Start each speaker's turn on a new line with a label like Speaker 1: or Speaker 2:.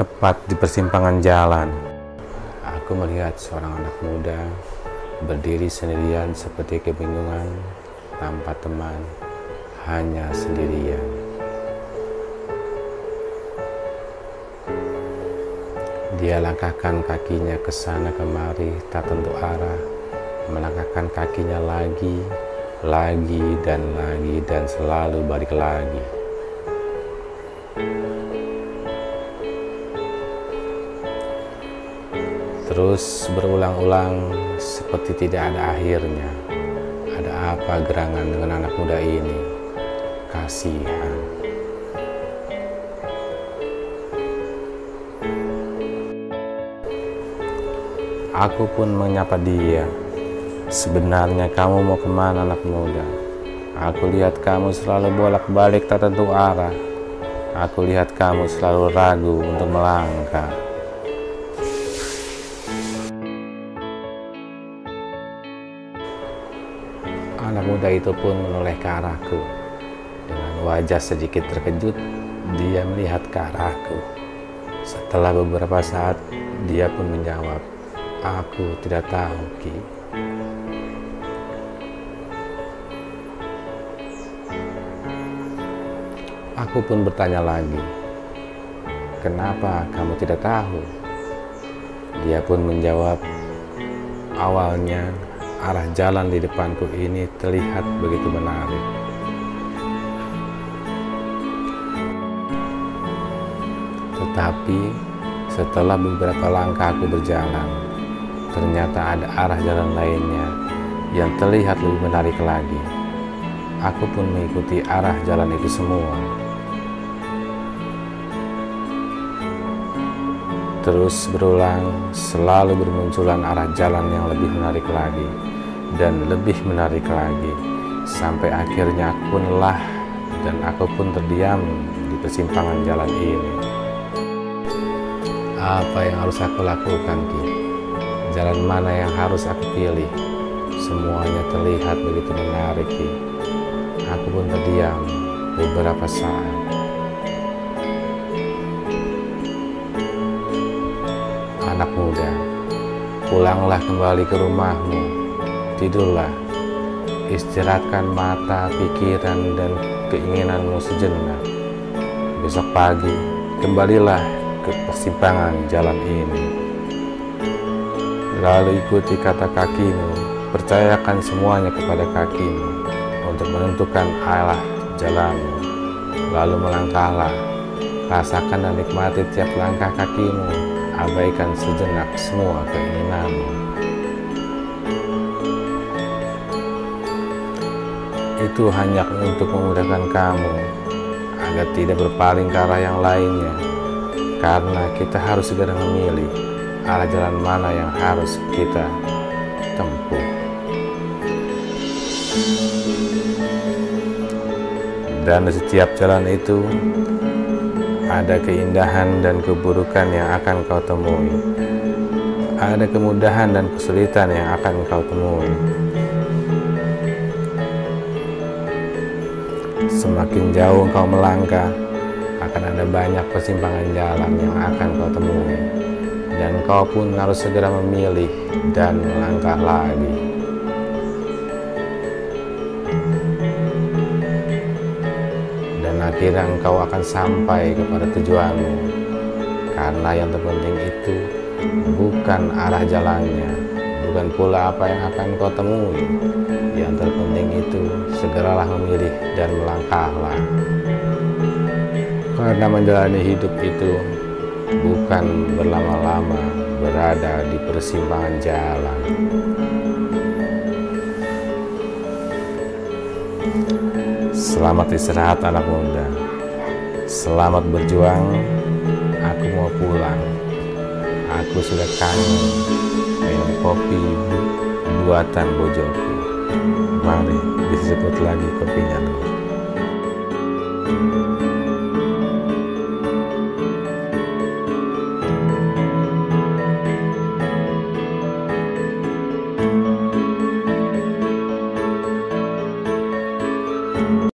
Speaker 1: Tepat di persimpangan jalan, aku melihat seorang anak muda berdiri sendirian seperti kebingungan tanpa teman, hanya sendirian. Dia langkahkan kakinya ke sana kemari, tak tentu arah, melangkahkan kakinya lagi, lagi dan lagi dan selalu balik lagi. Terus berulang-ulang seperti tidak ada akhirnya. Ada apa gerangan dengan anak muda ini? Kasihan. Aku pun menyapa dia. Sebenarnya kamu mau ke mana anak muda? Aku lihat kamu selalu bolak-balik tak tentu arah. Aku lihat kamu selalu ragu untuk melangkah. Anak muda itu pun menoleh ke arahku. Dengan wajah sedikit terkejut, dia melihat ke arahku. Setelah beberapa saat, dia pun menjawab, Aku tidak tahu, Ki. Aku pun bertanya lagi, kenapa kamu tidak tahu? Dia pun menjawab, awalnya arah jalan di depanku ini terlihat begitu menarik. Tetapi setelah beberapa langkah aku berjalan, ternyata ada arah jalan lainnya yang terlihat lebih menarik lagi. Aku pun mengikuti arah jalan itu semua. Terus berulang, selalu bermunculan arah jalan yang lebih menarik lagi dan lebih menarik lagi, sampai akhirnya aku lelah dan aku pun terdiam di persimpangan jalan ini. Apa yang harus aku lakukan, Ki? Jalan mana yang harus aku pilih? Semuanya terlihat begitu menarik, Ki. Aku pun terdiam beberapa saat. anak muda, pulanglah kembali ke rumahmu, tidurlah, istirahatkan mata, pikiran, dan keinginanmu sejenak. Besok pagi, kembalilah ke persimpangan jalan ini. Lalu ikuti kata kakimu, percayakan semuanya kepada kakimu untuk menentukan arah jalanmu. Lalu melangkahlah, rasakan dan nikmati tiap langkah kakimu abaikan sejenak semua keinginanmu. Itu hanya untuk memudahkan kamu agar tidak berpaling ke arah yang lainnya, karena kita harus segera memilih arah jalan mana yang harus kita tempuh. Dan di setiap jalan itu ada keindahan dan keburukan yang akan kau temui. Ada kemudahan dan kesulitan yang akan kau temui. Semakin jauh kau melangkah, akan ada banyak persimpangan jalan yang akan kau temui. Dan kau pun harus segera memilih dan melangkah lagi. akhirnya engkau akan sampai kepada tujuanmu. Karena yang terpenting itu bukan arah jalannya, bukan pula apa yang akan kau temui. Yang itu segeralah memilih dan melangkahlah. Karena menjalani hidup itu bukan berlama-lama berada di persimpangan jalan. Selamat istirahat anak muda. Selamat berjuang. Aku mau pulang. Aku sudah kangen minum kopi buatan bojoku. Mari disebut lagi dulu.